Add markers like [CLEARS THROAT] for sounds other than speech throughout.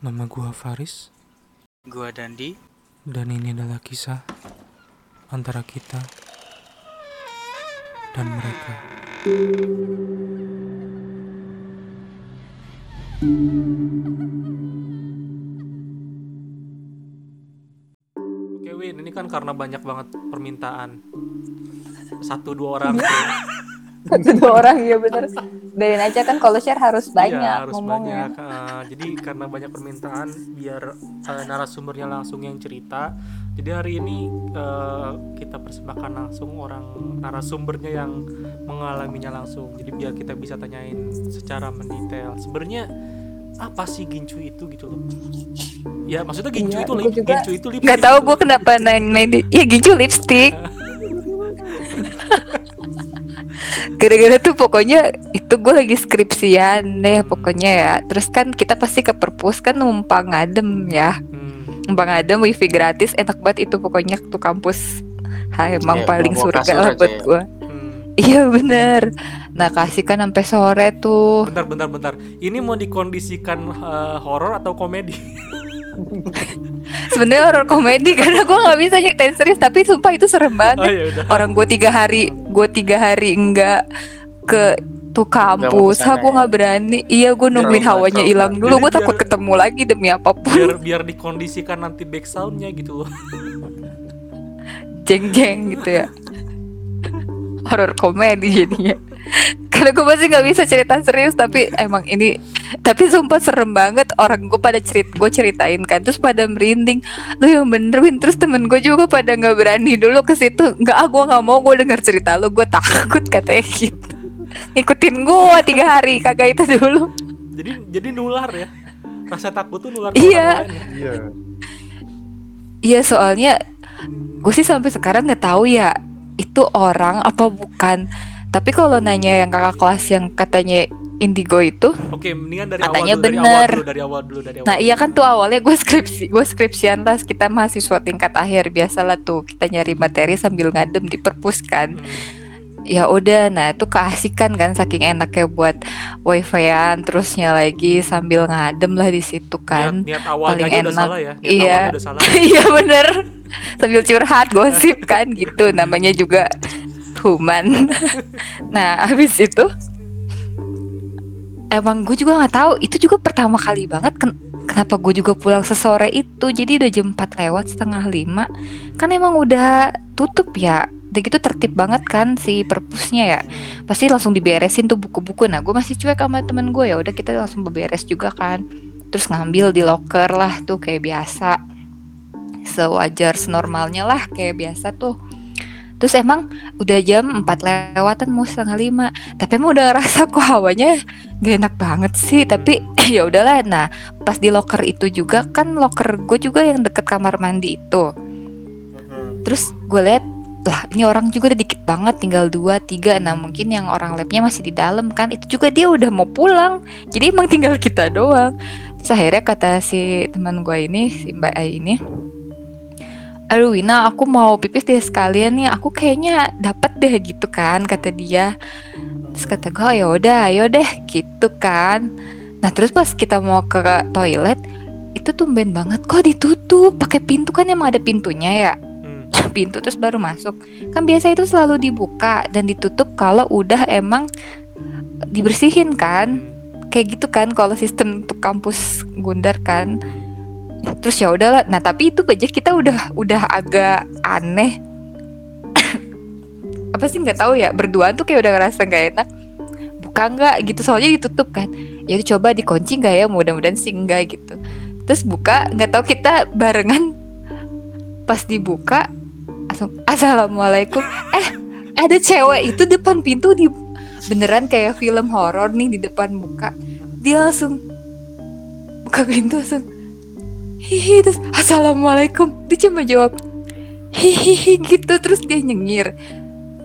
Nama gua Faris Gua Dandi. dan ini adalah kisah antara kita dan mereka. Oke Win, ini kan karena banyak banget permintaan satu dua orang [LAUGHS] satu dua orang ya bener Biarin aja kan kalau share harus banyak Iya, harus ngomongnya banyak. Jadi karena banyak permintaan biar eh, narasumbernya langsung yang cerita. Jadi hari ini eh, kita persembahkan langsung orang narasumbernya yang mengalaminya langsung. Jadi biar kita bisa tanyain secara mendetail. Sebenarnya apa sih gincu itu gitu loh? Ya maksudnya gincu Iya, itu lip, gincu itu lipstick. nggak tahu gue kenapa nanya ya gincu lipstick [LAUGHS] gara-gara tuh pokoknya itu gue lagi skripsian deh pokoknya ya terus kan kita pasti ke perpus kan numpang ngadem ya Hmm, numpang ngadem wifi gratis enak banget itu pokoknya tuh kampus Hai, emang Kayak paling surga lah aja buat ya. gue hmm. iya bener nah kasih kan sampai sore tuh Bentar, bentar, bentar. Ini mau dikondisikan eh, horor atau komedi? sebenarnya horror komedi [LAUGHS] karena gue nggak bisa nyeritain serius tapi sumpah itu serem Oh banget ya udah. orang gue tiga hari gue tiga hari enggak ke tuh kampus. ha gue ya? nggak berani. Iya gue nungguin hawanya hilang dulu. Gue takut biar- ketemu lagi demi apa pun. biar biar dikondisikan nanti back soundnya gitu. Loh. jeng jeng gitu ya. Horror komedi jadinya karena gue pasti nggak bisa cerita serius tapi emang ini tapi sumpah serem banget orang gue pada cerit gue ceritain kan terus pada merinding lu yang bener Win terus temen gue juga pada nggak berani dulu ke situ nggak ah gue nggak mau gue denger cerita lu gue takut katanya gitu ikutin gue tiga hari kagak itu dulu Jadi jadi nular ya. Rasa takut tuh nular Iya. ya. Iya. Iya soalnya gue sih sampai sekarang nggak tahu ya itu orang apa bukan. Tapi kalau nanya yang kakak kelas yang katanya indigo itu, Oke, mendingan dari Katanya awal dulu, bener. dari awal dulu, dari awal dulu, dari awal. nah iya kan tuh awalnya gue skripsi, gue skripsian lah kita mahasiswa tingkat akhir biasalah tuh kita nyari materi sambil ngadem di perpus kan. Hmm. Ya udah, nah itu keasikan kan saking enaknya buat wifi-an terusnya lagi sambil ngadem lah di situ kan. Niat, niat awalnya paling aja udah enak. salah ya. Niat Iya. salah. [LAUGHS] Iya bener Sambil curhat gosip kan gitu Namanya juga human. [LAUGHS] Nah habis itu Emang gue juga nggak tahu. Itu juga pertama kali banget ken- Kenapa gue juga pulang sesore itu. Jadi udah jam 4 lewat setengah 5 Kan emang udah tutup ya. Udah gitu tertib banget kan si perpusnya ya. Pasti langsung diberesin tuh buku-buku. Nah gue masih cuek sama temen gue ya udah kita langsung beberes juga kan. Terus ngambil di locker lah tuh kayak biasa. Sewajar senormalnya lah kayak biasa tuh terus emang udah jam 4 lewatan mau setengah lima. Tapi emang udah rasa kok hawanya gak enak banget sih. Tapi [CLEARS THROAT] ya udahlah. Nah pas di locker itu juga kan locker gue juga yang deket kamar mandi itu. Terus gue liat lah ini orang juga udah dikit banget tinggal dua tiga. Nah mungkin yang orang labnya masih di dalam kan itu juga dia udah mau pulang. Jadi emang tinggal kita doang. Terus akhirnya kata si teman gue ini si mbak Ai ini aduh Wina aku mau pipis deh sekalian nih aku kayaknya dapat deh gitu kan kata dia. Terus kata gue ya udah ayo deh gitu kan. Nah terus pas kita mau ke toilet itu tumben banget. Kok ditutup? Pakai pintu kan emang ada pintunya ya? Hmm. [LAUGHS] pintu terus baru masuk. Kan biasa itu selalu dibuka dan ditutup kalau udah emang dibersihin kan. Kayak gitu kan kalau sistem untuk kampus Gundar kan terus ya udahlah. Nah tapi itu aja kita udah udah agak aneh. [COUGHS] Apa sih nggak tahu ya. Berdua tuh kayak udah ngerasa nggak enak. Buka nggak? Gitu. Soalnya ditutup kan. Ya coba dikunci nggak ya? Mudah-mudahan sih enggak gitu. Terus buka nggak tahu kita barengan. [COUGHS] Pas dibuka langsung assalamualaikum. Eh ada cewek itu depan pintu di beneran kayak film horor nih di depan muka. Dia langsung buka pintu langsung hihi terus assalamualaikum. Dia cuma jawab hihihi gitu. Terus dia nyengir.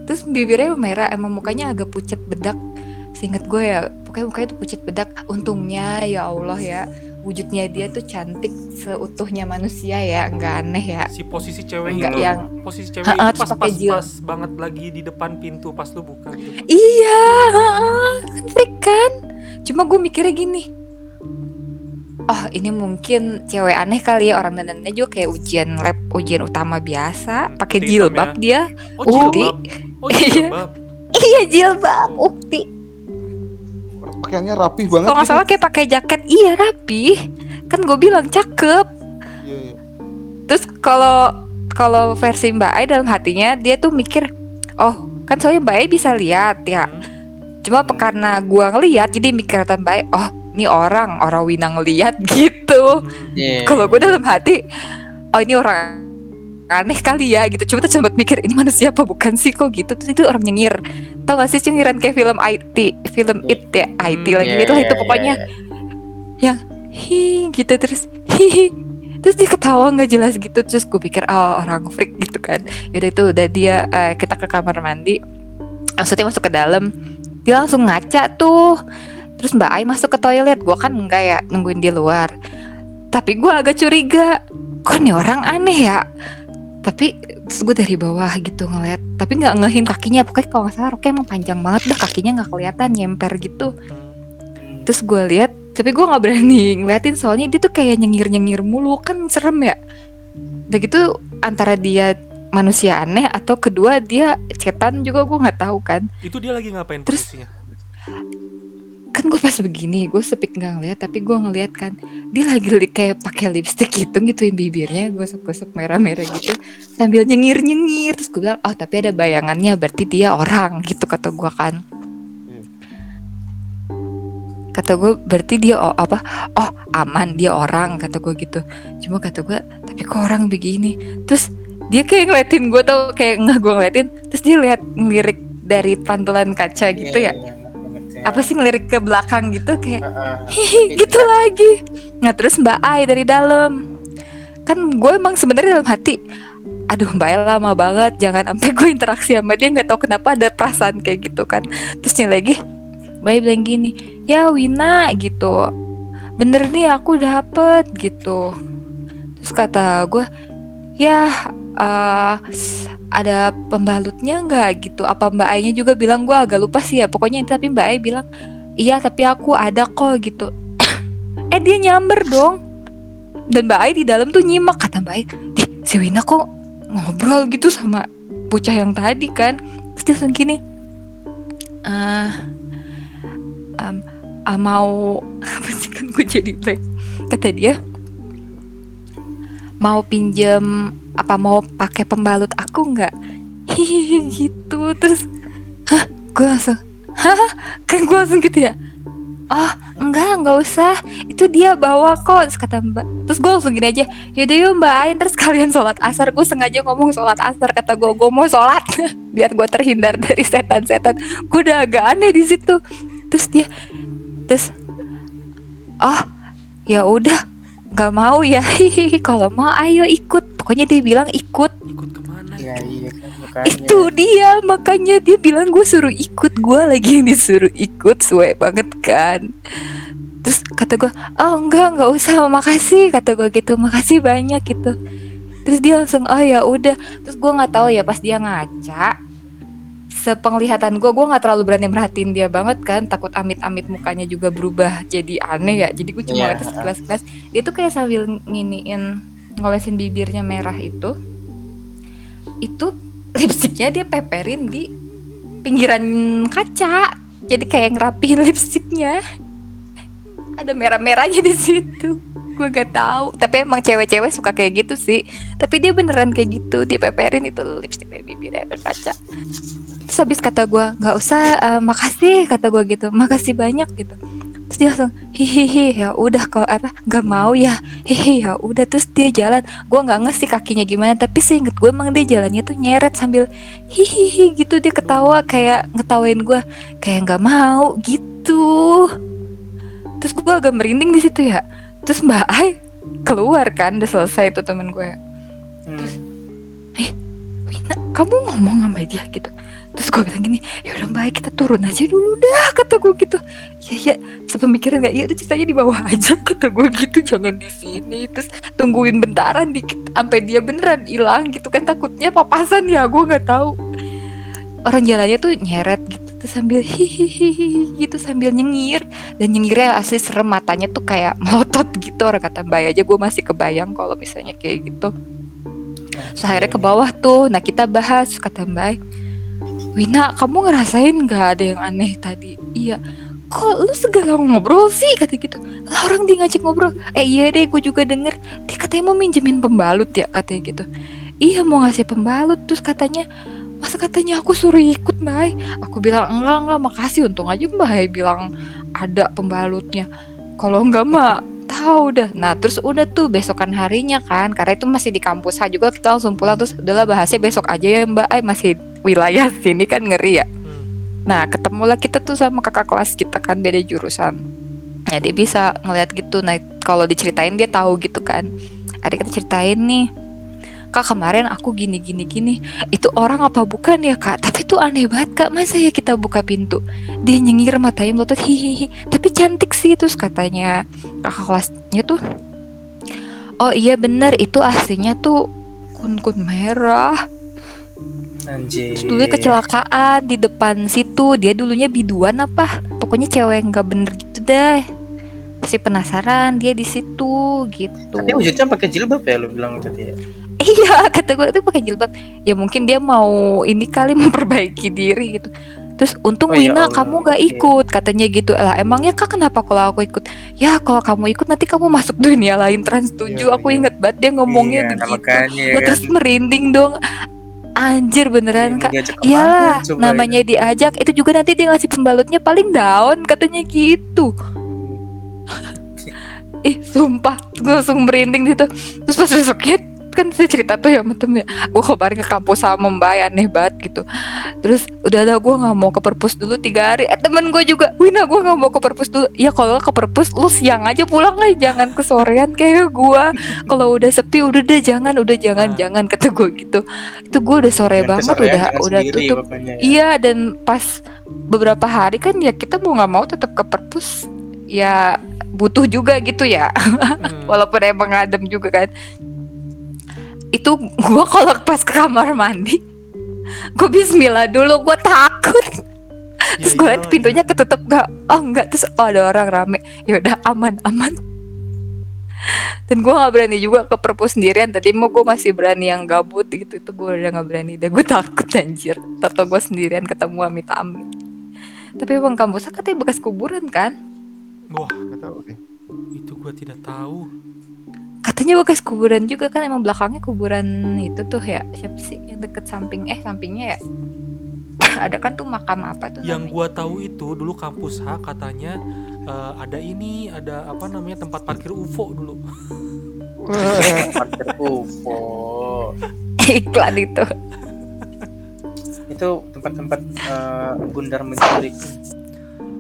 Terus bibirnya merah emang mukanya agak pucat bedak. Seingat gue ya pokoknya mukanya tuh pucat bedak. Untungnya ya Allah ya wujudnya dia tuh cantik seutuhnya manusia ya. Nggak aneh ya. Si posisi cewek Enggak itu, yang- posisi cewek Ha-ha, itu terus pas pas, jil. pas banget lagi di depan pintu pas lu buka gitu. Iya, freak kan? Cuma gue mikirnya gini, oh ini mungkin cewek aneh kali ya orang dandannya juga kayak ujian lab ujian utama biasa pakai jilbab ya. dia Oh Ukti. jilbab. Oh Iya. jilbab. iya jilbab ukti Pakaiannya rapih banget. kalau nggak salah kayak pakai jaket iya rapi kan gue bilang cakep Iya, iya. terus kalau kalau versi Mbak Ai dalam hatinya dia tuh mikir oh kan soalnya Mbak Ai bisa lihat ya Hmm. cuma karena gua ngeliat jadi mikir Mbak Ai oh ini orang orang Wina ngeliat gitu. Iya. kalau gue dalam hati oh ini orang aneh kali ya gitu. Cuma tuh sempat mikir ini manusia apa bukan sih? Kok gitu? Terus itu orang nyengir. Tau gak sih cengiran kayak film IT film it ya? IT Hmm, lagi Iya, gitu lah iya, itu pokoknya. iya. hi gitu terus hi terus dia ketawa nggak jelas gitu. Terus gue pikir oh orang freak gitu kan. Yaudah itu udah dia eh, kita ke kamar mandi. Maksudnya masuk ke dalam. Dia langsung ngaca tuh terus Mbak Ai masuk ke toilet. Gue kan enggak ya nungguin di luar. Tapi gue agak curiga kok nih orang aneh ya? Tapi terus gue dari bawah gitu ngeliat. Tapi nggak ngehin kakinya. Pokoknya kalau nggak salah roknya emang panjang banget. Dah kakinya nggak kelihatan nyemper gitu. Terus gue lihat tapi gue nggak berani ngeliatin. Soalnya dia tuh kayak nyengir nyengir mulu. Kan serem ya. Udah gitu antara dia manusia aneh atau kedua dia cetan juga gue nggak tahu kan. Itu dia lagi ngapain Terus- posisinya? Kan gue pas begini gue sepik nggak ngeliat tapi gue ngeliat kan dia lagi li- kayak pakai lipstick gitu gituin bibirnya gosok-gosok merah-merah gitu sambil nyengir nyengir terus gue bilang oh tapi ada bayangannya berarti dia orang gitu kata gue kan. Kata gue berarti dia oh apa oh aman dia orang kata gue gitu. Cuma kata gue tapi kok orang begini? Terus dia kayak ngeliatin gue tau kayak nggak gue ngeliatin terus dia lihat ngelirik dari pantulan kaca gitu ya apa sih ngelirik ke belakang gitu kayak hihi gitu lagi. Nah terus Mbak Ai dari dalam. Kan gue emang sebenarnya dalam hati aduh Mbak Ai lama banget jangan sampai gue interaksi sama dia nggak tahu kenapa ada perasaan kayak gitu kan. Terusnya lagi Mbak Ai bilang gini ya Wina gitu. Bener nih aku dapet gitu. Terus kata gue ya eh, ada pembalutnya nggak gitu? Apa Mbak Ai-nya juga bilang gue agak lupa sih ya. Pokoknya tapi Mbak Ai bilang iya tapi aku ada kok gitu. [COUGHS] Eh dia nyamber dong. Dan Mbak Ai di dalam tuh nyimak kata Mbak Ai "Ih, si Wina kok ngobrol gitu sama bocah yang tadi kan? Terus dia langsung gini "Eh, em, ah, mau [LAUGHS] apa sih kan gue jadi blank. Kata dia mau pinjem apa mau pakai pembalut aku nggak? Hihihi gitu terus hah gue langsung hah kan gue langsung gitu ya? Oh enggak nggak usah itu dia bawa kok terus kata mbak. Terus gue langsung gini aja yaudah yuk mbak Ain terus kalian sholat asar. Gue sengaja ngomong sholat asar kata gue gue mau sholat. [LAUGHS] Biar gue terhindar dari setan-setan. Gue udah agak aneh di situ. Terus dia terus oh ya udah nggak mau ya. [LAUGHS] Kalau mau ayo ikut. Pokoknya dia bilang ikut. Ikut ke mana? Iya iya kan itu dia. Makanya dia bilang gue suruh ikut. Gue lagi yang disuruh ikut. Suwe banget kan. Terus kata gue oh enggak nggak usah. Makasih. Kata gue gitu. Makasih banyak gitu. Terus dia langsung oh ya udah. Terus gue nggak tahu ya pas dia ngaca sepenglihatan gue gue nggak terlalu berani merhatiin dia banget kan. Takut amit-amit mukanya juga berubah jadi aneh ya. Jadi gue cuma Iya, lihat sekilas-sekilas dia tuh kayak sambil nginiin ngolesin bibirnya merah itu. Itu [LAUGHS] lipstiknya dia peperin di pinggiran kaca. Jadi kayak ngerapihin lipstiknya. Ada merah-merahnya di situ gue gak tahu. Tapi emang cewek-cewek suka kayak gitu sih. Tapi dia beneran kayak gitu. Dia peperin itu lipstik dari bibirnya ke kaca. Terus habis kata gue nggak usah eh, makasih kata gue gitu. Makasih banyak gitu. Terus dia langsung hihihi ya udah kalau apa nggak mau ya? Hihi ya udah. Terus dia jalan. Gue nggak ngerti kakinya gimana. Tapi seinget gue emang dia jalannya tuh nyeret sambil hihihi gitu. Dia ketawa kayak ngetawain gue kayak nggak mau gitu. Terus gue agak merinding di situ ya terus mbak Ai keluar kan udah selesai tuh temen gue. Hmm. Wina kamu ngomong sama dia gitu. Terus gue bilang gini ya udah baik kita turun aja dulu dah kata gue gitu. Ya ya sepemikiran nggak? Ya udah ceritanya di bawah [LAUGHS] aja kata gue gitu. Jangan di sini. Terus tungguin bentaran dikit sampai dia beneran hilang gitu kan takutnya papasan ya gue nggak tahu orang jalannya tuh nyeret gitu gitu sambil hihihi gitu sambil nyengir. Dan nyengirnya asli serem matanya tuh kayak [LAUGHS] melotot gitu orang kata Mbak aja gue masih kebayang kalau misalnya kayak gitu. Terus akhirnya ke bawah tuh nah kita bahas kata Mbak Wina kamu ngerasain nggak ada yang aneh tadi? Iya. Kok lu segala ngobrol sih? kata gitu. Lah orang dia ngajak ngobrol. Eh iya deh gue juga denger. Dia katanya mau minjemin pembalut ya katanya gitu. Iya mau ngasih pembalut. Terus katanya masa katanya aku suruh ikut mbak aku bilang enggak enggak makasih untung aja mbak bilang ada pembalutnya. Kalau enggak mah tahu dah nah terus udah tuh besokan harinya kan karena itu masih di kampus H juga kita langsung pulang terus udahlah bahasnya besok aja ya mbak. Ay masih wilayah sini kan ngeri ya. Hmm. nah ketemulah kita tuh sama kakak kelas kita kan beda jurusan. Ya dia bisa ngeliat gitu. Nah kalau diceritain dia tahu gitu kan. Ada kita ceritain nih kak kemarin aku gini gini. Gini itu orang apa bukan ya kak? Tapi tuh aneh banget kak. Masa ya kita buka pintu? Dia nyengir matanya melotot hihihi. Tapi cantik sih terus katanya kakak kelasnya tuh oh iya bener. Itu aslinya tuh kun kun merah. Anjir. Terus dulunya kecelakaan di depan situ. Dia dulunya biduan apa? Pokoknya cewek nggak bener gitu deh masih penasaran dia di situ gitu Tapi wujudnya pakai jilbab ya lu bilang tadi ya. iya [LAUGHS] kata gue itu pakai jilbab ya mungkin dia mau ini kali [LAUGHS] memperbaiki diri gitu terus untung Oh, ya Wina Allah, kamu gak oke. ikut katanya gitu lah emangnya kak kenapa kalau aku ikut ya kalau kamu ikut nanti kamu masuk dunia lain trans 7 Iya, aku iya. inget banget dia ngomongnya Iya, begitu makanya ya Gua kan. terus merinding dong anjir beneran kak Diajak ke mana Iyalah, namanya diajak itu juga nanti dia ngasih pembalutnya paling daun katanya gitu. Ih, sumpah, gue langsung merinding gitu. Terus pas besoknya kan saya cerita tuh ya sama temen gue kabarin ke kampus sama mbak ya, aneh banget gitu. Terus udah ada gue nggak mau ke perpus dulu tiga hari. Eh temen gue juga Wina gue nggak mau ke perpus dulu. Ya kalau ke perpus lu siang aja pulang lah jangan ke sorean kayak gue kalau udah sepi udah deh jangan udah jangan Nah. jangan kata gue gitu. Itu gue udah sore Jangan banget udah udah sendiri tutup. ya. Iya dan pas beberapa hari kan ya kita mau nggak mau tetap ke perpus ya butuh juga gitu ya. Hmm. [LAUGHS] walaupun emang adem juga kan. Itu gua kalau pas ke kamar mandi. Gue Bismillah dulu gue takut. Ya terus gue liat pintunya ketutup gak oh enggak terus oh, ada orang rame. Ya udah aman aman. Dan gue nggak berani juga ke perpus sendirian. Tadi mau gue masih berani yang gabut gitu. Itu gue udah nggak berani. Dan gue takut anjir. Tato gue sendirian ketemu amit amit tapi emang kampusnya katanya bekas kuburan kan Wah, Nggak tahu deh. itu gua tidak tahu. katanya bekas kuburan juga kan emang belakangnya kuburan itu tuh ya siapa sih yang deket samping eh sampingnya ya [COUGHS] ada kan tuh makam apa tuh Yang gua tahu itu dulu kampus H katanya eh, ada ini, ada apa namanya tempat parkir UFO dulu. [LAUGHS] Parkir UFO. [LAUGHS] iklan itu Itu tempat-tempat eh, bundar menculik.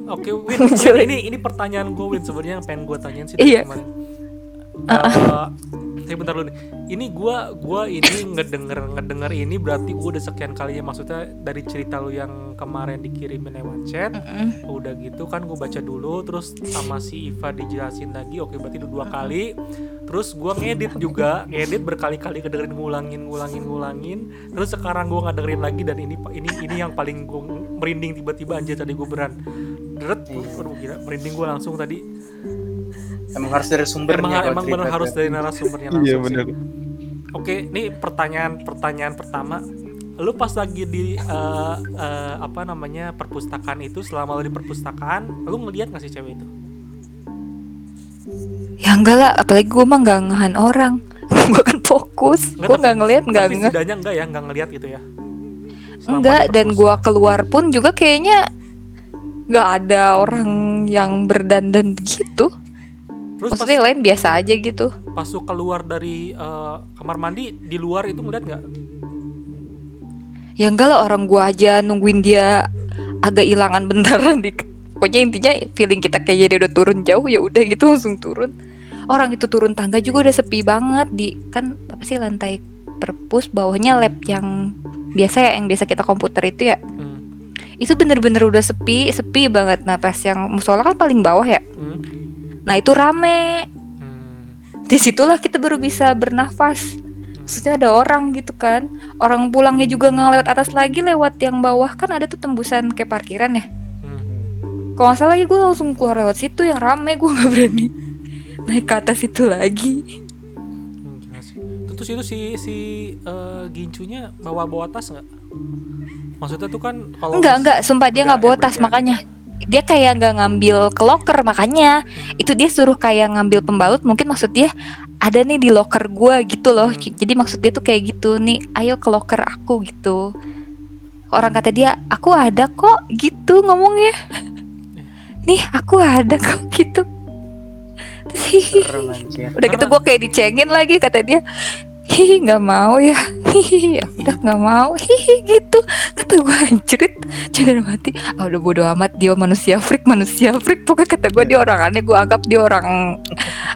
Oke, [LAUGHS] Win, Muncul. Win, ini ini pertanyaan gue Win sebenarnya yang pengen gue tanyain sih Iya. dari kemarin. [LAUGHS] Eh, tapi bentar dulu nih. Ini gua gua ini ngedenger ngedenger ini berarti gua udah sekian kalinya maksudnya dari cerita lu yang kemarin dikirimin lewat chat Mm-mm. udah gitu kan gue baca dulu terus sama si Iva dijelasin lagi oke berarti udah dua kali terus gua ngedit juga ngedit berkali-kali kedengerin ngulangin ngulangin ngulangin terus sekarang gua nggak dengerin lagi dan ini ini ini yang paling gue merinding tiba-tiba anjir tadi gue beran deret aduh gila merinding gue langsung tadi Emang harus dari sumbernya. emang emang benar harus dari narasumbernya langsung Iya sih. benar. Oke, ini pertanyaan pertanyaan pertama. Lu pas lagi di eh, eh, apa namanya perpustakaan itu, selama lu di perpustakaan, lu ngeliat nggak sih cewek itu? ya enggak lah apalagi gue mah nggak ngahan orang [LAUGHS] gue kan fokus gue nggak ngeliat nggak nggak setidaknya enggak ya, nggak ngeliat gitu ya? Selama enggak dan gue keluar pun juga kayaknya nggak ada orang yang berdandan gitu. Terus pas, maksudnya lain biasa aja gitu. pas lu keluar dari eh, kamar mandi di luar itu ngeliat nggak? ya enggak lah orang gua aja nungguin dia agak hilangan [LAUGHS] bentaran di pokoknya intinya feeling kita kayak jadi udah turun jauh ya udah gitu langsung turun. Orang itu turun tangga juga udah sepi banget di kan apa sih lantai perpus bawahnya lab yang biasa ya yang biasa kita komputer itu ya. Hmm. Itu bener-bener udah sepi sepi banget nah pas yang musola kan paling bawah ya Hmm. nah itu rame Hmm. di situlah kita baru bisa bernafas maksudnya ada orang gitu kan orang pulangnya juga nggak lewat atas lagi lewat yang bawah kan ada tuh tembusan kayak parkiran ya Hmm. kalau nggak salah ya gue langsung keluar lewat situ yang rame gue nggak berani naik ke atas itu lagi Hmm. Terus itu si si eh, gincunya bawa bawa tas nggak? Maksudnya tuh kan kalau enggak enggak. Sumpah dia nggak bawa tas ya, makanya. Dia kayak nggak ngambil ke locker makanya itu dia suruh kayak ngambil pembalut. Mungkin maksud dia ada nih di locker gua gitu loh. Hmm. jadi maksud dia tuh kayak gitu nih ayo ke locker aku gitu. Orang kata dia aku ada kok gitu ngomongnya. [LAUGHS] Nih aku ada kok gitu. Terus, udah gitu gua kayak dicengin lagi kata dia. Hihi nggak mau ya hihi ya udah nggak mau. Hihi gitu. Kata gue anjrit jangan mati. Ah udah bodo amat dia manusia freak manusia freak. Pokoknya kata gue dia orang aneh gue anggap dia orang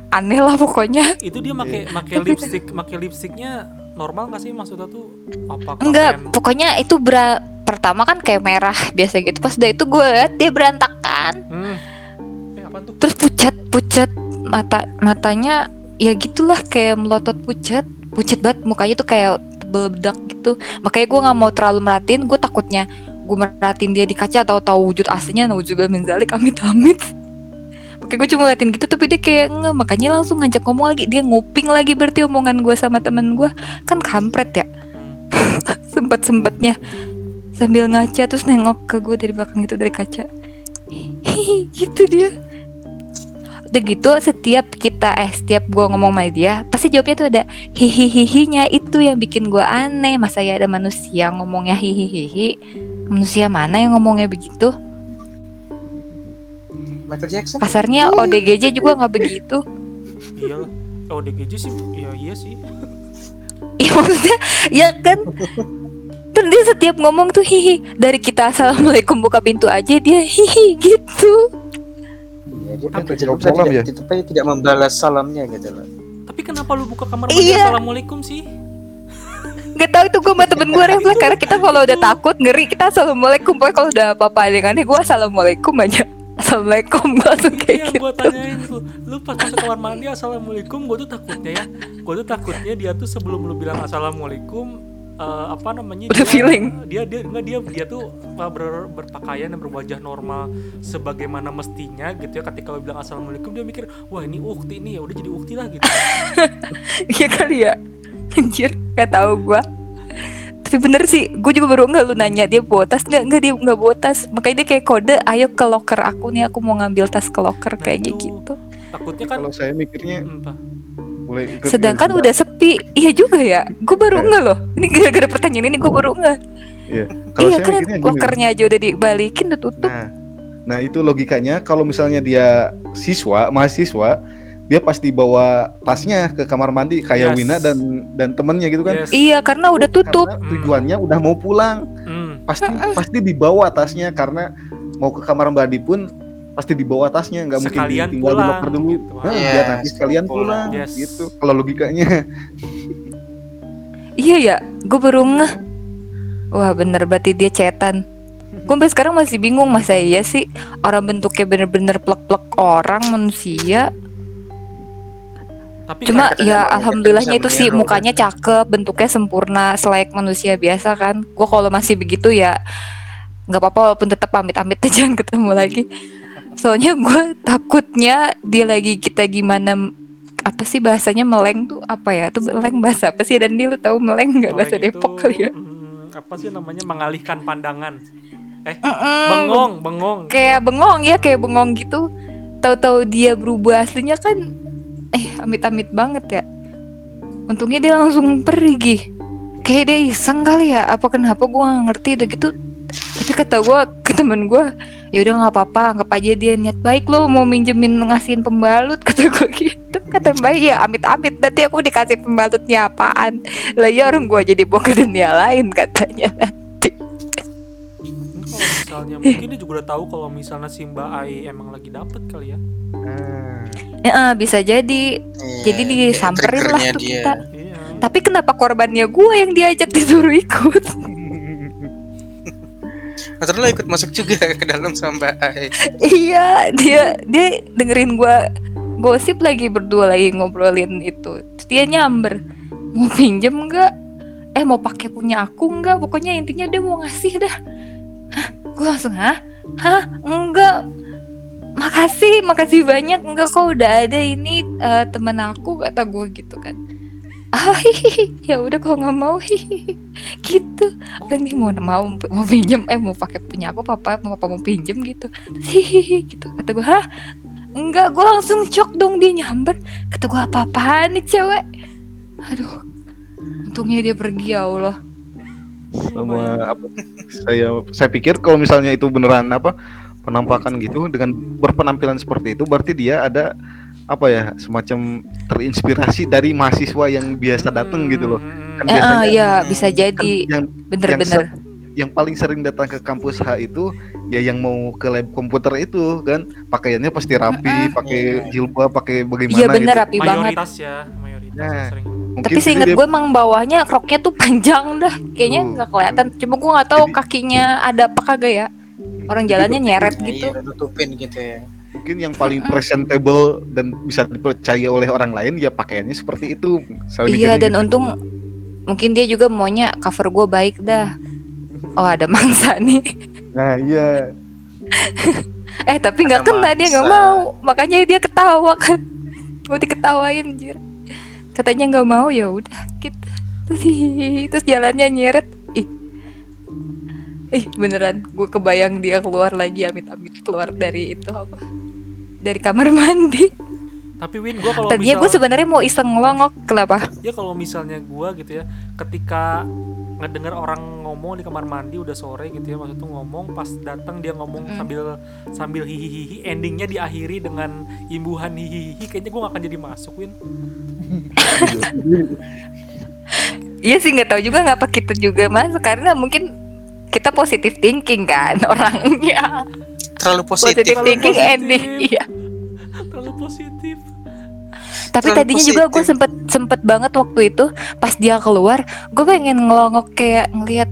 aneh lah pokoknya. Itu dia make make lipstick make lipsticknya normal nggak sih? Maksudnya tuh apa enggak pokoknya itu bra pertama kan kayak merah biasa gitu. Pas udah itu gue liat dia berantakan. Hmm. Eh, apa tuh? terus pucat pucat mata matanya ya gitulah kayak melotot pucat. Pucat banget mukanya tuh kayak tebel bedak gitu. Makanya gue nggak mau terlalu merhatiin gue takutnya gue merhatiin dia di kaca atau tahu wujud aslinya nah juga menzalik amit amit. Oke gue cuma liatin gitu tapi dia kayak nggak makanya langsung ngajak ngomong lagi. Dia nguping lagi berarti omongan gue sama temen gue kan kampret ya. [LAUGHS] Sempet sempetnya sambil ngaca terus nengok ke gue dari belakang itu dari kaca. [LAUGHS] Gitu dia udah gitu setiap kita eh setiap gue ngomong sama dia pasti jawabnya tuh ada hihihihinya itu yang bikin gue aneh masa ya ada manusia ngomongnya hihihihi manusia mana yang ngomongnya begitu Michael Jackson. kasarnya ODGJ juga nggak begitu Iyalah. Oh DGJ sih, iya iya sih. [LAUGHS] Iya maksudnya ya kan Terus dia setiap ngomong tuh hihi Dari kita assalamualaikum buka pintu aja dia hihi gitu Iya, dia kan Apa, jawab lupa salam tidak, tidak, tidak membalas salamnya gitu loh. Tapi kenapa lu buka kamar mandi? Iya. assalamualaikum sih? Gak tau itu gue sama temen gue refleks Karena kita kalau udah takut ngeri Kita assalamualaikum. Pokoknya kalau udah apa-apa dengan gue assalamualaikum aja. [LAUGHS] Assalamualaikum gue langsung kayak Iya, gitu. gue tanyain tuh, lu pas masuk kamar mandi assalamualaikum, gue tuh takutnya ya, gue tuh takutnya dia tuh sebelum lu bilang assalamualaikum, eh, apa namanya? Udah dia, feeling. Dia dia enggak dia dia tuh eh, ber- berpakaian dan berwajah normal sebagaimana mestinya gitu ya. Ketika lu bilang assalamualaikum, dia mikir, wah ini ukti nih, ya udah jadi ukti lah gitu. [LAUGHS] Iya kali ya Anjir Gak tau gue Tapi bener sih Gue juga baru nggak lu nanya Dia bawa tas nggak Nggak dia nggak bawa tas Makanya dia kayak kode Ayo ke locker aku nih Aku mau ngambil tas ke locker Nah, Kayaknya itu. gitu Takutnya kan, Kalau saya mikirnya Hmm? Mulai ikut Sedangkan udah sepi Iya juga ya Gue baru nggak loh Ini gara-gara pertanyaan ini Gue baru nggak Iya. Kalau Iya saya kan gini. lockernya aja udah dibalikin Udah tutup Nah, nah itu logikanya kalau misalnya dia siswa, mahasiswa, dia pasti bawa tasnya ke kamar mandi kayak Yes. Wina dan dan temennya gitu kan. Yes. Iya karena udah tutup Karena tujuannya udah mau pulang, Hmm. pasti pasti dibawa tasnya karena mau ke kamar mandi pun pasti dibawa tasnya, nggak mungkin Sekalian ditinggal di pulang, locker dulu. gitu. Nah, Yes, biar nanti sekalian pulang. pulang, Yes. gitu. Kalau logikanya. [LAUGHS] Iya ya Gue baru ngeh Wah bener berarti dia cetan Gue sampai sekarang masih bingung Masa iya sih Orang bentuknya bener-bener plek-plek orang manusia Tapi Cuma ya alhamdulillahnya itu sih mukanya cakep, bentuknya sempurna, selayak manusia biasa kan. Gue kalau masih begitu ya nggak apa-apa walaupun tetap pamit-pamit aja [LAUGHS] jangan ketemu lagi. Soalnya gue takutnya dia lagi kita gimana apa sih bahasanya meleng tuh apa ya? Tuh meleng bahasa apa sih? Dan dia lu tahu meleng nggak bahasa Meleng Depok itu, kali ya? hmm, apa sih namanya mengalihkan pandangan eh Mm-mm, bengong bengong kayak bengong ya kayak bengong gitu. Tahu-tahu dia berubah aslinya kan eh amit-amit banget ya. Untungnya dia langsung pergi. Kayak dia iseng kali ya. Apa kenapa gue gak ngerti udah gitu. Tapi kata gue ke temen gue, ya udah nggak apa-apa, anggap aja dia niat baik lo mau minjemin ngasihin pembalut [LAUGHS] kata gue gitu. Kata baik ya amit-amit nanti aku dikasih pembalutnya apaan. Lah ya orang gue jadi ke dunia lain katanya. Kalau misalnya mungkin dia juga udah tahu kalau misalnya si Mbak Ai emang lagi dapet kali ya Ah. Ya, eh, bisa jadi. Iya, Jadi disamperin lah tuh dia. kita. iya Tapi kenapa korbannya gue yang diajak disuruh ikut? [LAUGHS] Atau lo ikut masuk juga [LAUGHS] ke dalam sama iya, dia dia dengerin gua. Gosip lagi berdua lagi ngobrolin itu. Dia nyamber. mau pinjem nggak? Eh mau pakai punya aku nggak? Pokoknya intinya dia mau ngasih dah. Hah? Gue langsung hah? Hah? Enggak. Makasih makasih banyak. Enggak kok udah ada ini eh, temen aku kata gue gitu kan ah ya udah kalau nggak mau [LAUGHS] gitu. Dan dia mau mau mau pinjem eh mau pakai punya aku papa mau papa mau pinjem gitu. Hihihi [LAUGHS] gitu. Kata gue hah? Enggak gue langsung shock dong dia nyamber. Kata gue apa apaan nih cewek? Aduh untungnya dia pergi ya Allah. Sama apa? Saya saya pikir kalau misalnya itu beneran apa penampakan gitu dengan berpenampilan seperti itu berarti dia ada apa ya semacam terinspirasi dari mahasiswa yang biasa datang gitu loh. Kan eh, eh, biasanya ya bisa kan jadi. yang bener-bener yang paling sering datang ke kampus H itu ya yang mau ke lab komputer itu kan? Pakaiannya pasti rapi pakai jilbab pakai bagaimana iya bener gitu. rapi banget. Mayoritas ya mayoritas Nah. yang sering. tapi dia- gue emang bawahnya roknya tuh panjang dah. Kayaknya nggak kelihatan. Cuma gue nggak tahu Jadi- kakinya ada apa kagak ya. Orang jalannya nyeret gitu. Iya, nutupin gitu ya. Mungkin yang paling presentable dan bisa dipercaya oleh orang lain ya pakaiannya seperti itu. Iya dan gitu. untung mungkin dia juga maunya cover gue baik dah. Oh ada mangsa nih. Nah iya. [LAUGHS] Eh tapi nggak kena dia nggak mau. Makanya dia ketawa kan. Gue diketawain anjir. Katanya nggak mau ya udah gitu terus, [LAUGHS] terus jalannya nyeret ih beneran. Gue kebayang dia keluar lagi amit-amit keluar dari itu apa? Dari kamar mandi. Tapi Win gue kalau tadinya gue sebenarnya mau iseng ngelongok. Kenapa? Ya kalau misalnya gue gitu ya ketika ngedengar orang ngomong di kamar mandi udah sore gitu ya maksud tuh ngomong pas datang dia ngomong Mm. sambil sambil hihihi endingnya diakhiri dengan imbuhan hihihi kayaknya gue gak akan jadi masuk Win. [LAUGHS] Iya sih nggak tahu juga ngapa kita juga masuk? Karena mungkin kita [LAUGHS] positif thinking kan orangnya Terlalu positif. positif Terlalu thinking positif. ending iya terlalu positif tapi Terlalu tadinya juga gue positif. sempet sempet banget waktu itu pas dia keluar gue pengen ngelongok kayak ngelihat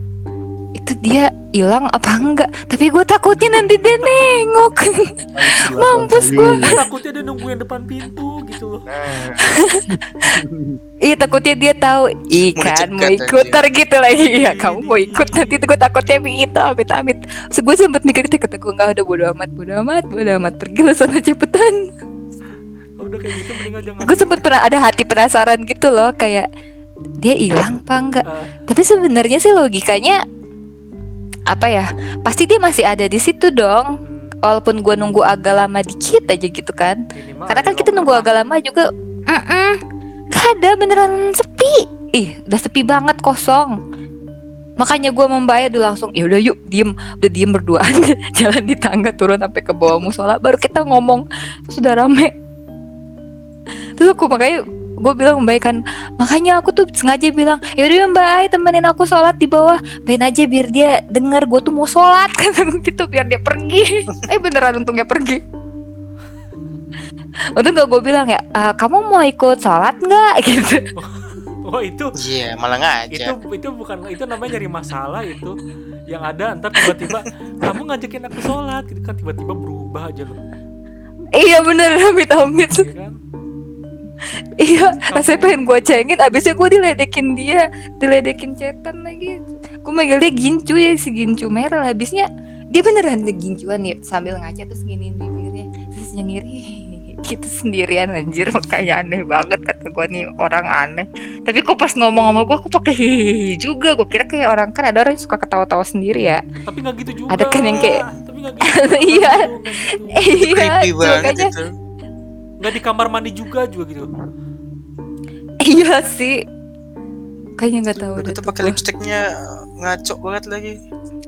itu dia hilang apa enggak? Tapi gue takutnya nanti dia nengok. Mampus gue takutnya dia nungguin depan pintu gitu loh. Nah, [LAUGHS] iya takutnya dia tahu ikan Mau ikut gitu lagi. Ya kamu mau ikut nanti gue takutnya itu amit amit so, gue sempet mikir itu kata gue nggak ada bodo amat bodo amat bodo amat pergi lo sana cepetan. Udah kayak gitu mendingan jangan gue sempet pernah ada hati penasaran gitu loh kayak dia hilang apa enggak? Eh, tapi sebenarnya sih logikanya apa ya? Pasti dia masih ada di situ dong. Walaupun gue nunggu agak lama dikit aja gitu kan. Minimal karena kan kita nunggu agak lama juga mm gak ada beneran sepi. Ih udah sepi banget kosong. Makanya gue membayar dulu langsung ya udah yuk diem. Udah diem berduaan [LAUGHS] jalan di tangga turun sampai ke bawah musola baru kita ngomong. Terus udah rame. Terus aku makanya gue bilang Mbak kan. Makanya aku tuh sengaja bilang yaudah ya Mbak Ai temenin aku sholat di bawah. Pengen aja biar dia denger gue tuh mau sholat. [LAUGHS] Kan gitu biar dia pergi. [LAUGHS] Eh beneran untungnya pergi? Untung gak gue bilang ya, "Eh, kamu mau ikut sholat nggak? [LAUGHS] Gitu. oh itu Iya, malah ngajak. itu itu bukan itu namanya nyari masalah itu. Yang ada ntar tiba-tiba kamu ngajakin aku sholat gitu kan tiba-tiba berubah aja loh. Iya bener, amit amit. ya kan [LAUGHS] iya, rasanya pengen gue cengin, abisnya gue diledekin dia, diledekin cetan lagi. Gue manggil dia gincu ya si gincu merah, habisnya dia beneran gincuan nih sambil ngaca terus giniin bibirnya terus nyengiri [LAUGHS] gitu sendirian anjir makanya aneh banget kata gue nih orang aneh tapi kok pas ngomong sama gue aku pakai hihihi juga gue kira kayak orang kan ada orang yang suka ketawa-tawa sendiri ya tapi nggak gitu juga Ada kan yang kayak- tapi nggak gitu [LAUGHS] Iya. gitu, gitu. iya makanya itu. Nggak di kamar mandi juga juga gitu iya sih kayaknya nggak tahu Udah tuh pakai lipstiknya ngaco banget lagi.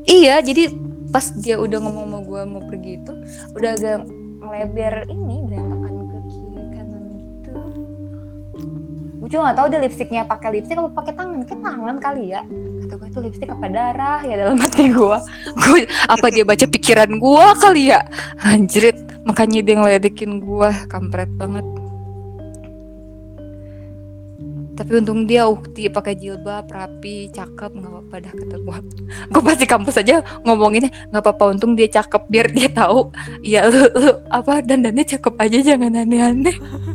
Iya, jadi pas dia udah ngomong sama gue mau pergi itu, udah agak lebar ini berantakan ke kiri kanan gitu. Gue juga gak tahu dia lipstiknya pakai lipstik apa pakai tangan, kayak tangan kali ya. Kata gue itu lipstik apa darah ya dalam hati gue. [LAUGHS] Gue apa dia baca pikiran gue kali ya? Anjrit, makanya dia ngeledekin gue, kampret banget. Tapi untung dia ukti pakai jilbab rapi, cakep nggak apa-apa dah kata gue. [LAUGHS] Gue pasti kampus aja ngomonginnya nggak apa-apa untung dia cakep biar dia tahu. Ya lu, lu apa dandannya cakep aja jangan aneh-aneh. [LAUGHS]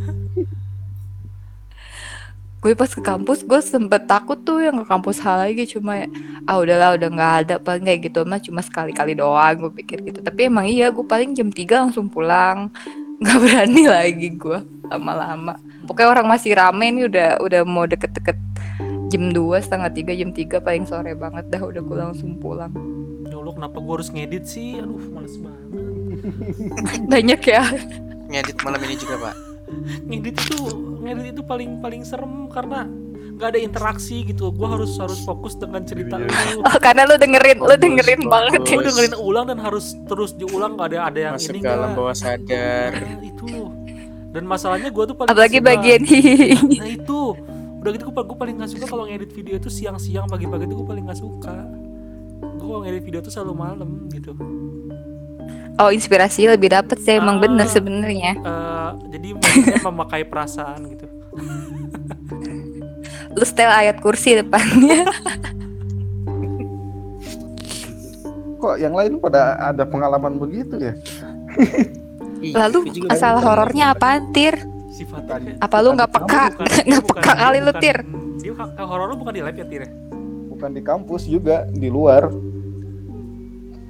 gue pas ke kampus gue sempet takut tuh yang ke kampus hal lagi. Cuma ah udahlah udah nggak ada paling kayak gitu. Mah cuma sekali-kali doang gue pikir gitu. Tapi emang iya gue paling jam 3 langsung pulang. [LAUGHS] Nggak berani lagi gue lama-lama. Pokoknya orang masih rame nih udah udah mau deket-deket jam 2 setengah tiga jam 3 paling sore banget dah udah gue langsung pulang. Ya Allah kenapa gue harus ngedit sih? Aduh males banget. [LAUGHS] Banyak ya. Ngedit malam ini juga pak. Ngedit itu ngedit itu paling paling serem karena nggak ada interaksi gitu. Gue harus harus fokus dengan cerita Iya. lu oh, karena lu dengerin lu dengerin banget ya. gue dengerin ulang dan harus terus diulang nggak ada ada yang Masuk ini ke alam nggak. bawah sadar. Nah, itu. Dan masalahnya gue tuh paling apalagi nggak suka- bagian [LAUGHS] nah itu. Udah gitu gue paling nggak suka kalau ngedit video itu siang-siang pagi-pagi itu gue paling nggak suka. Gue kalau ngedit video tuh selalu malam gitu. Oh inspirasi lebih dapet sih emang Ah. bener sebenarnya. Eh, jadi maksudnya memakai perasaan gitu. Lu setel ayat kursi depannya. Kok yang lain pada ada pengalaman begitu ya? Lalu asal horornya apaan tir? Sifatnya kayak- apa lu nggak peka? [LAUGHS] nggak peka kali lu tir? dia ke horor lu bukan di lab ya tir? Ya? Bukan di kampus juga, di luar.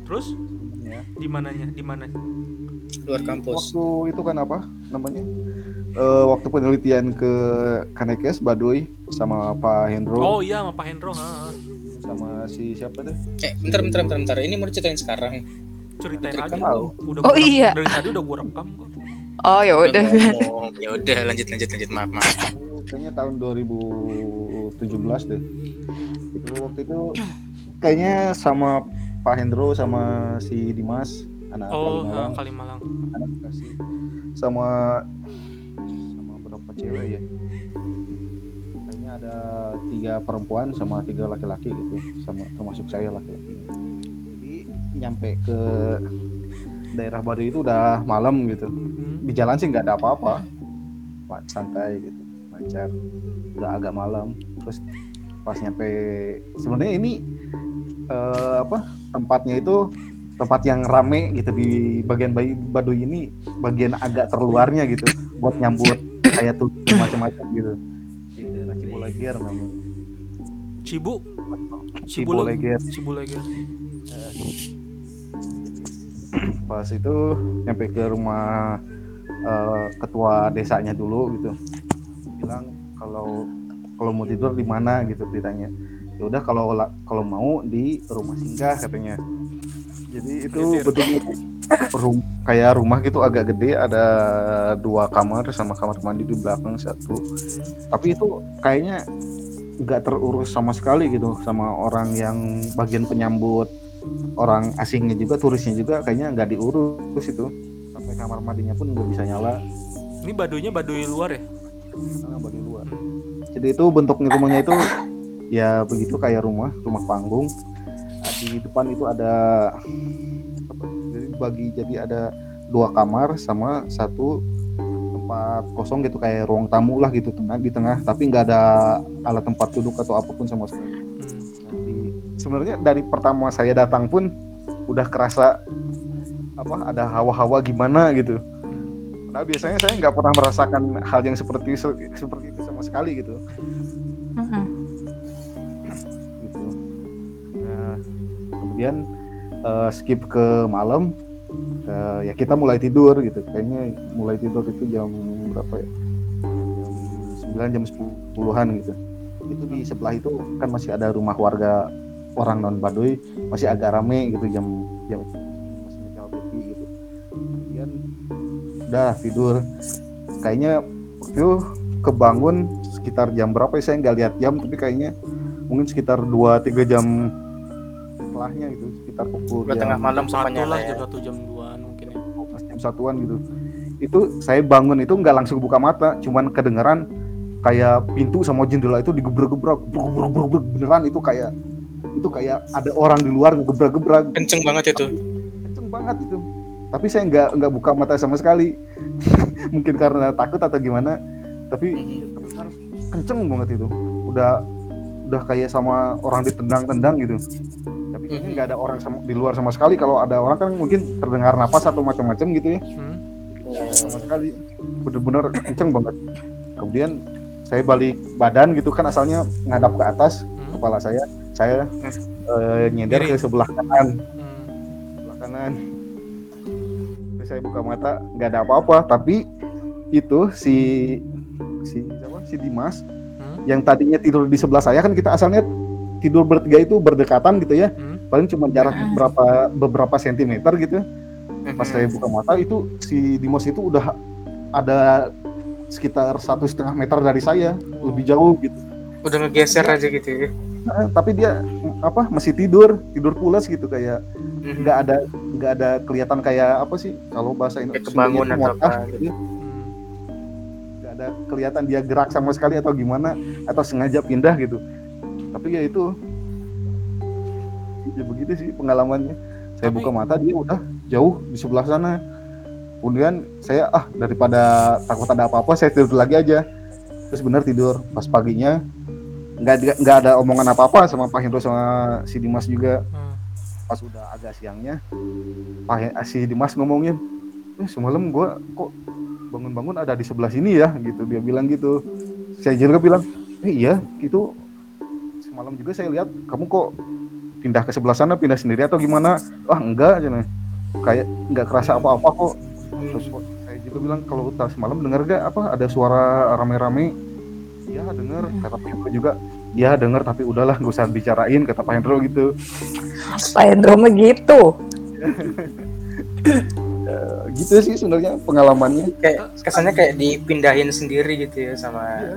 terus? Ya. di mananya? Di mana luar kampus. Waktu itu kan apa namanya? Eh, waktu penelitian ke Kanekes Baduy sama Pak Hendro oh iya sama Pak Hendro ha. sama si siapa tuh? Eh, bentar, bentar, bentar, bentar. Ini mau diceritain sekarang. ceritain Kan aja udah Oh, gua iya. dari tadi udah gue rekam kok oh ya udah. [LAUGHS] Ya udah, lanjut, lanjut, lanjut. Maaf, maaf. Kayaknya tahun 2017 deh. Itu waktu itu kayaknya sama Pak Hendro sama si Dimas anak oh Kalimalang, ha, Kalimalang anak Bekasi sama sama berapa cewek ya? Kayaknya ada tiga perempuan sama tiga laki-laki gitu, sama termasuk saya laki-laki. Jadi nyampe ke daerah Baduy itu udah malam gitu. Hmm. Di jalan sih nggak ada apa-apa, Pak, santai gitu, lancar. Udah agak malam, terus pas nyampe sebenarnya ini eh, apa tempatnya itu tempat yang rame gitu di bagian bayi Baduy ini bagian agak terluarnya gitu buat nyambut kayak tuh macam-macam gitu. Di daerah Ciboleger namanya. Cibu? Cibuleger pas itu nyampe ke rumah eh, ketua desanya dulu gitu. Bilang kalau kalau mau tidur di mana gitu ditanya ya udah kalau la- kalau mau di rumah singgah katanya jadi itu Gitu ya. betul rum, kayak rumah gitu agak gede ada dua kamar sama kamar mandi di belakang satu. Tapi itu kayaknya nggak terurus sama sekali gitu sama orang yang bagian penyambut orang asingnya juga turisnya juga kayaknya nggak diurus itu. Sampai kamar mandinya pun nggak bisa nyala. Ini baduinya baduy luar ya? Karena baduy luar. Jadi itu bentuknya rumahnya itu ya begitu kayak rumah rumah panggung. Nah, di depan itu ada jadi bagi jadi ada dua kamar sama satu tempat kosong gitu kayak ruang tamu lah gitu tengah di tengah tapi nggak ada alat tempat duduk atau apa pun sama sekali Hmm. Sebenarnya dari pertama saya datang pun udah kerasa apa ada hawa-hawa gimana gitu. Nah biasanya saya nggak pernah merasakan hal yang seperti seperti itu sama sekali gitu. Mm-mm. gitu. Kemudian eh, skip ke malam, eh, ya kita mulai tidur gitu. Kayaknya mulai tidur itu jam berapa ya? Jam 9 jam 10-an gitu. Itu di sebelah itu kan masih ada rumah warga orang non Baduy, masih agak rame gitu jam jam masih gitu. Kemudian udah tidur. Kayaknya waktu kebangun sekitar jam berapa ya saya nggak lihat jam tapi kayaknya mungkin sekitar 2-3 jam setelahnya gitu sekitar pukul Udah tengah jam, malam satu lah ya. jam satu jam duaan mungkin ya. Jam satuan gitu. Itu saya bangun itu nggak langsung buka mata cuman kedengeran kayak pintu sama jendela itu digebrak-gebrak gebrak-gebrak beneran itu kayak itu kayak ada orang di luar ngegebrak-gebrak. Kenceng banget itu. kenceng banget itu. Tapi saya nggak nggak buka mata sama sekali. [LAUGHS] Mungkin karena takut atau gimana. Tapi kenceng banget itu. Udah udah kayak sama orang ditendang-tendang gitu. Tapi kayaknya nggak ada orang sama, di luar sama sekali. Kalau ada orang kan mungkin terdengar napas atau macam-macam gitu ya. Hmm. sama sekali. Bener-bener kenceng banget. Kemudian saya balik badan gitu kan asalnya ngadap ke atas. Hmm. kepala saya saya eh, nyender ke sebelah kanan. Hmm. sebelah kanan. Terus saya buka mata nggak ada apa-apa. Tapi itu si si siapa? Si Dimas. Yang tadinya tidur di sebelah saya kan kita asalnya tidur bertiga itu berdekatan gitu ya Hmm. paling cuma jarak Hmm. berapa beberapa sentimeter gitu Hmm. pas saya buka mata itu si Dimas itu udah ada sekitar satu setengah meter dari saya lebih jauh gitu udah ngegeser aja gitu ya. Nah, tapi dia apa masih tidur tidur pulas gitu kayak Mhm. nggak ada nggak ada kelihatan kayak apa sih kalau bahasa Indonesia kebangun atau motah apa gitu. Ada kelihatan dia gerak sama sekali atau gimana atau sengaja pindah gitu. Tapi ya itu ya begitu sih pengalamannya. Saya buka mata dia udah jauh di sebelah sana. Kemudian saya ah daripada takut ada apa-apa saya tidur lagi aja. Terus benar tidur pas paginya. Nggak nggak ada omongan apa-apa sama Pak Hendro sama si Dimas juga. Hmm. pas udah agak siangnya Pak si Dimas ngomongin eh semalam gua kok bangun-bangun ada di sebelah sini ya gitu. Dia bilang gitu. Saya juga bilang eh iya gitu semalam juga saya lihat kamu kok pindah ke sebelah sana pindah sendiri atau gimana? Wah enggak cina kayak nggak kerasa apa-apa kok. Terus saya juga bilang kalau tadi semalam dengar gak apa ada suara rame-rame. Iya dengar kata Pak Hendro juga. Ya dengar tapi udahlah gak usah bicarain kata Pak Hendro gitu. Pak Hendro mah gitu. [LAUGHS] Gitu sih sebenarnya pengalamannya kayak kesannya kayak dipindahin sendiri gitu ya sama Iya.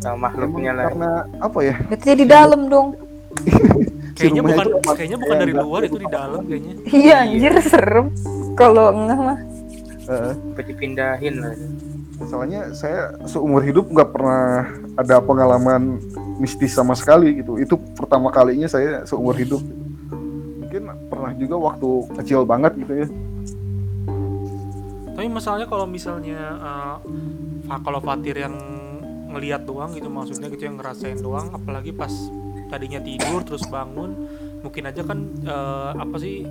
sama makhluknya lah karena apa ya Berarti di dalam dong. [LAUGHS] Kayaknya bukan itu kayaknya bukan dari luar itu di dalam kayaknya. Iya anjir serem. Kalau enggak mah. Eh, Sampai dipindahin lah soalnya saya seumur hidup nggak pernah ada pengalaman mistis sama sekali gitu itu pertama kalinya saya seumur hidup pernah juga waktu kecil banget gitu ya Tapi masalahnya kalau misalnya eh, Fa- kalau Fatir yang ngelihat doang gitu maksudnya gitu yang ngerasain doang apalagi pas tadinya tidur terus bangun mungkin aja kan eh, apa sih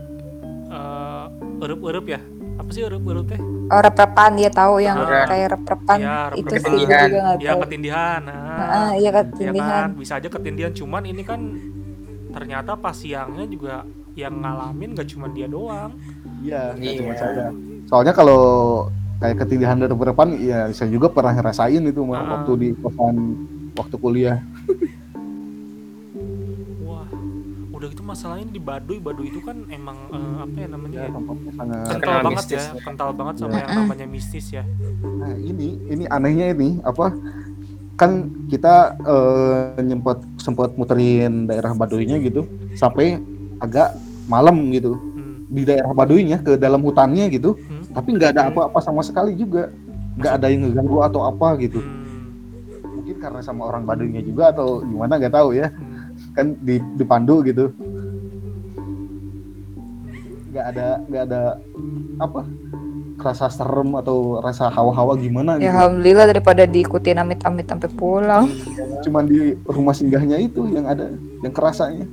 eh erup-erup ya apa sih erup-erup teh Oh, rep-repan dia tahu yang Ah. kayak rep-repan Iya, itu rep-repan. sih juga nggak ya ketindihan Ah, nah, iya ya ketindihan. kan bisa aja ketindihan cuman ini kan ternyata pas siangnya juga yang ngalamin gak cuma dia doang iya nggak Iya. cuma saya soalnya kalau kayak ketindihan dari depan ya saya juga pernah ngerasain itu Ah. waktu di kosan waktu kuliah wah udah gitu masalahnya di Baduy Baduy itu kan emang eh, apa ya namanya ya ya tempatnya sangat kental Terkenal banget mistis. ya kental banget sama Iya. yang namanya mistis ya Nah ini ini anehnya ini apa kan kita eh, nyempet sempat muterin daerah Baduynya gitu sampai agak malam gitu Hmm. di daerah Baduynya ke dalam hutannya gitu Hmm. tapi nggak ada apa-apa sama sekali juga nggak ada yang ngeganggu atau apa gitu Hmm. mungkin karena sama orang Baduynya juga atau gimana nggak tahu ya Hmm. kan di dipandu gitu nggak ada nggak ada apa rasa serem atau rasa hawa-hawa gimana Ya gitu alhamdulillah daripada diikutin amit-amit sampai pulang. cuman di rumah singgahnya itu yang ada yang kerasanya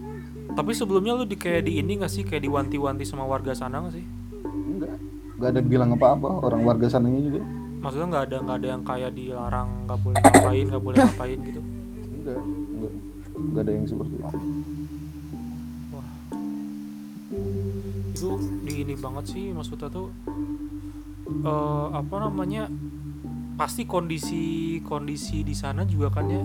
tapi sebelumnya lu di kayak di ini gak sih? Kayak diwanti-wanti sama warga sana gak sih? Enggak. Enggak ada bilang apa-apa orang warga sananya juga. Maksudnya nggak ada nggak ada yang kayak dilarang nggak boleh ngapain nggak boleh ngapain gitu? Enggak enggak. Enggak ada yang seperti itu. Wah. Itu di ini banget sih maksudnya tuh eh apa namanya pasti kondisi kondisi di sana juga kan ya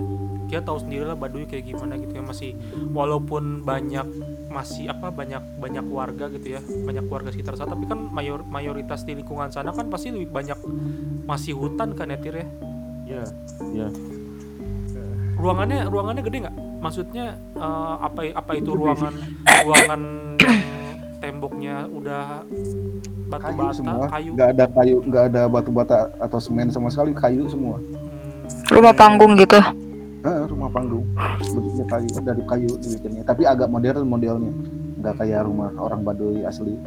dia tahu sendiri lah Baduy kayak gimana gitu ya masih walaupun banyak masih apa banyak banyak warga gitu ya banyak warga sekitar sana tapi kan mayor mayoritas di lingkungan sana kan pasti lebih banyak masih hutan kan ya Tir ya? Ya ya ruangannya ruangannya gede nggak? Maksudnya eh, apa apa itu ruangan ruangan yang temboknya udah batu kayu bata semua. kayu. Enggak ada kayu enggak ada batu bata atau semen sama sekali kayu semua. Hmm, Rumah panggung gitu. Eh, rumah panggung. Bentuknya kayu dari kayu dibikinnya. Tapi agak modern modelnya. Nggak kayak rumah orang Baduy asli.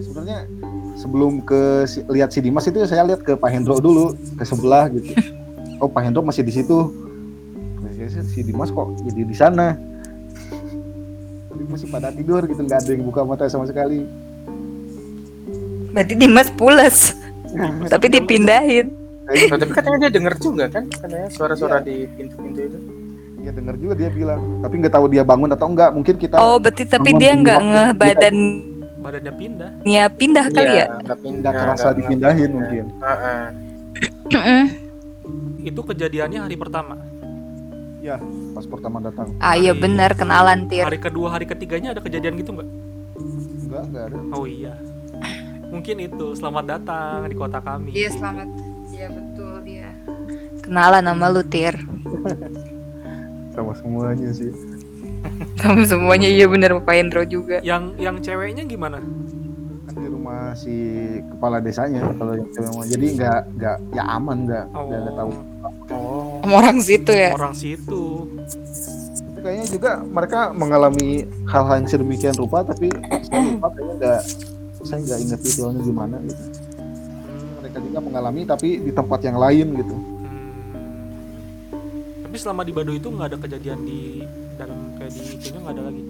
Sebenarnya sebelum ke si- lihat si Dimas itu saya lihat ke Pak Hendro dulu ke sebelah gitu. Oh Pak Hendro masih di situ. Nah, si Dimas kok jadi di sana masih pada tidur gitu nggak ada yang buka mata sama sekali Berarti Dimas pulas. [LAUGHS] Tapi dipindahin. Oh, tapi katanya dia denger juga kan katanya suara-suara di pintu-pintu itu. ya dengar juga dia bilang tapi nggak tahu dia bangun atau enggak mungkin kita Oh, berarti tapi dia nggak pindah. ngeh badannya badannya pindah pindah kali ya? Iya, nggak pindah nggak kerasa dipindahin mungkin Heeh. Mm-mm. itu kejadiannya hari pertama ya pas pertama datang Ah iya benar kenalan Tir. hari kedua hari ketiganya ada kejadian gitu nggak enggak enggak ada oh iya mungkin itu selamat datang di kota kami Iya selamat. Iya betul dia. Kenalan sama lu Tir. [LAUGHS] sama semuanya sih [LAUGHS] Kamu semuanya iya benar Pak Endro juga. yang yang ceweknya gimana kan di rumah si kepala desanya kalau yang cewek jadi nggak nggak ya aman nggak nggak ada tahu Oh. Sama orang situ ya. orang situ Tapi kayaknya juga mereka mengalami hal-hal yang sedemikian rupa tapi saya lupa kayaknya nggak saya nggak ingat detailnya gimana gitu mereka juga mengalami tapi di tempat yang lain gitu Hmm. tapi selama di Baduy itu nggak ada kejadian di dalam kayak di itunya nggak ada lagi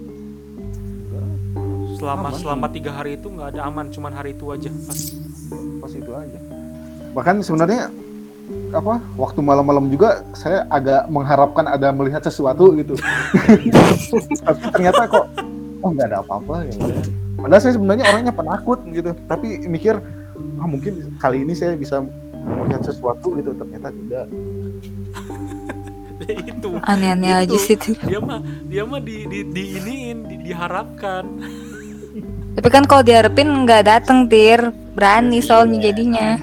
selama Aman. selama tiga hari itu nggak ada aman cuman hari itu aja pas pas itu aja bahkan sebenarnya apa waktu malam-malam juga saya agak mengharapkan ada melihat sesuatu gitu [LAUGHS] tapi ternyata kok oh nggak ada apa-apa ya padahal saya sebenarnya orangnya penakut gitu tapi mikir ah mungkin kali ini saya bisa melihat sesuatu gitu ternyata tidak [LAUGHS] itu Aneh-aneh aja Itu. sih Tir. dia mah dia mah di di, di iniin di, diharapkan Tapi kan kalau diharapin nggak dateng Tir. Berani soalnya jadinya.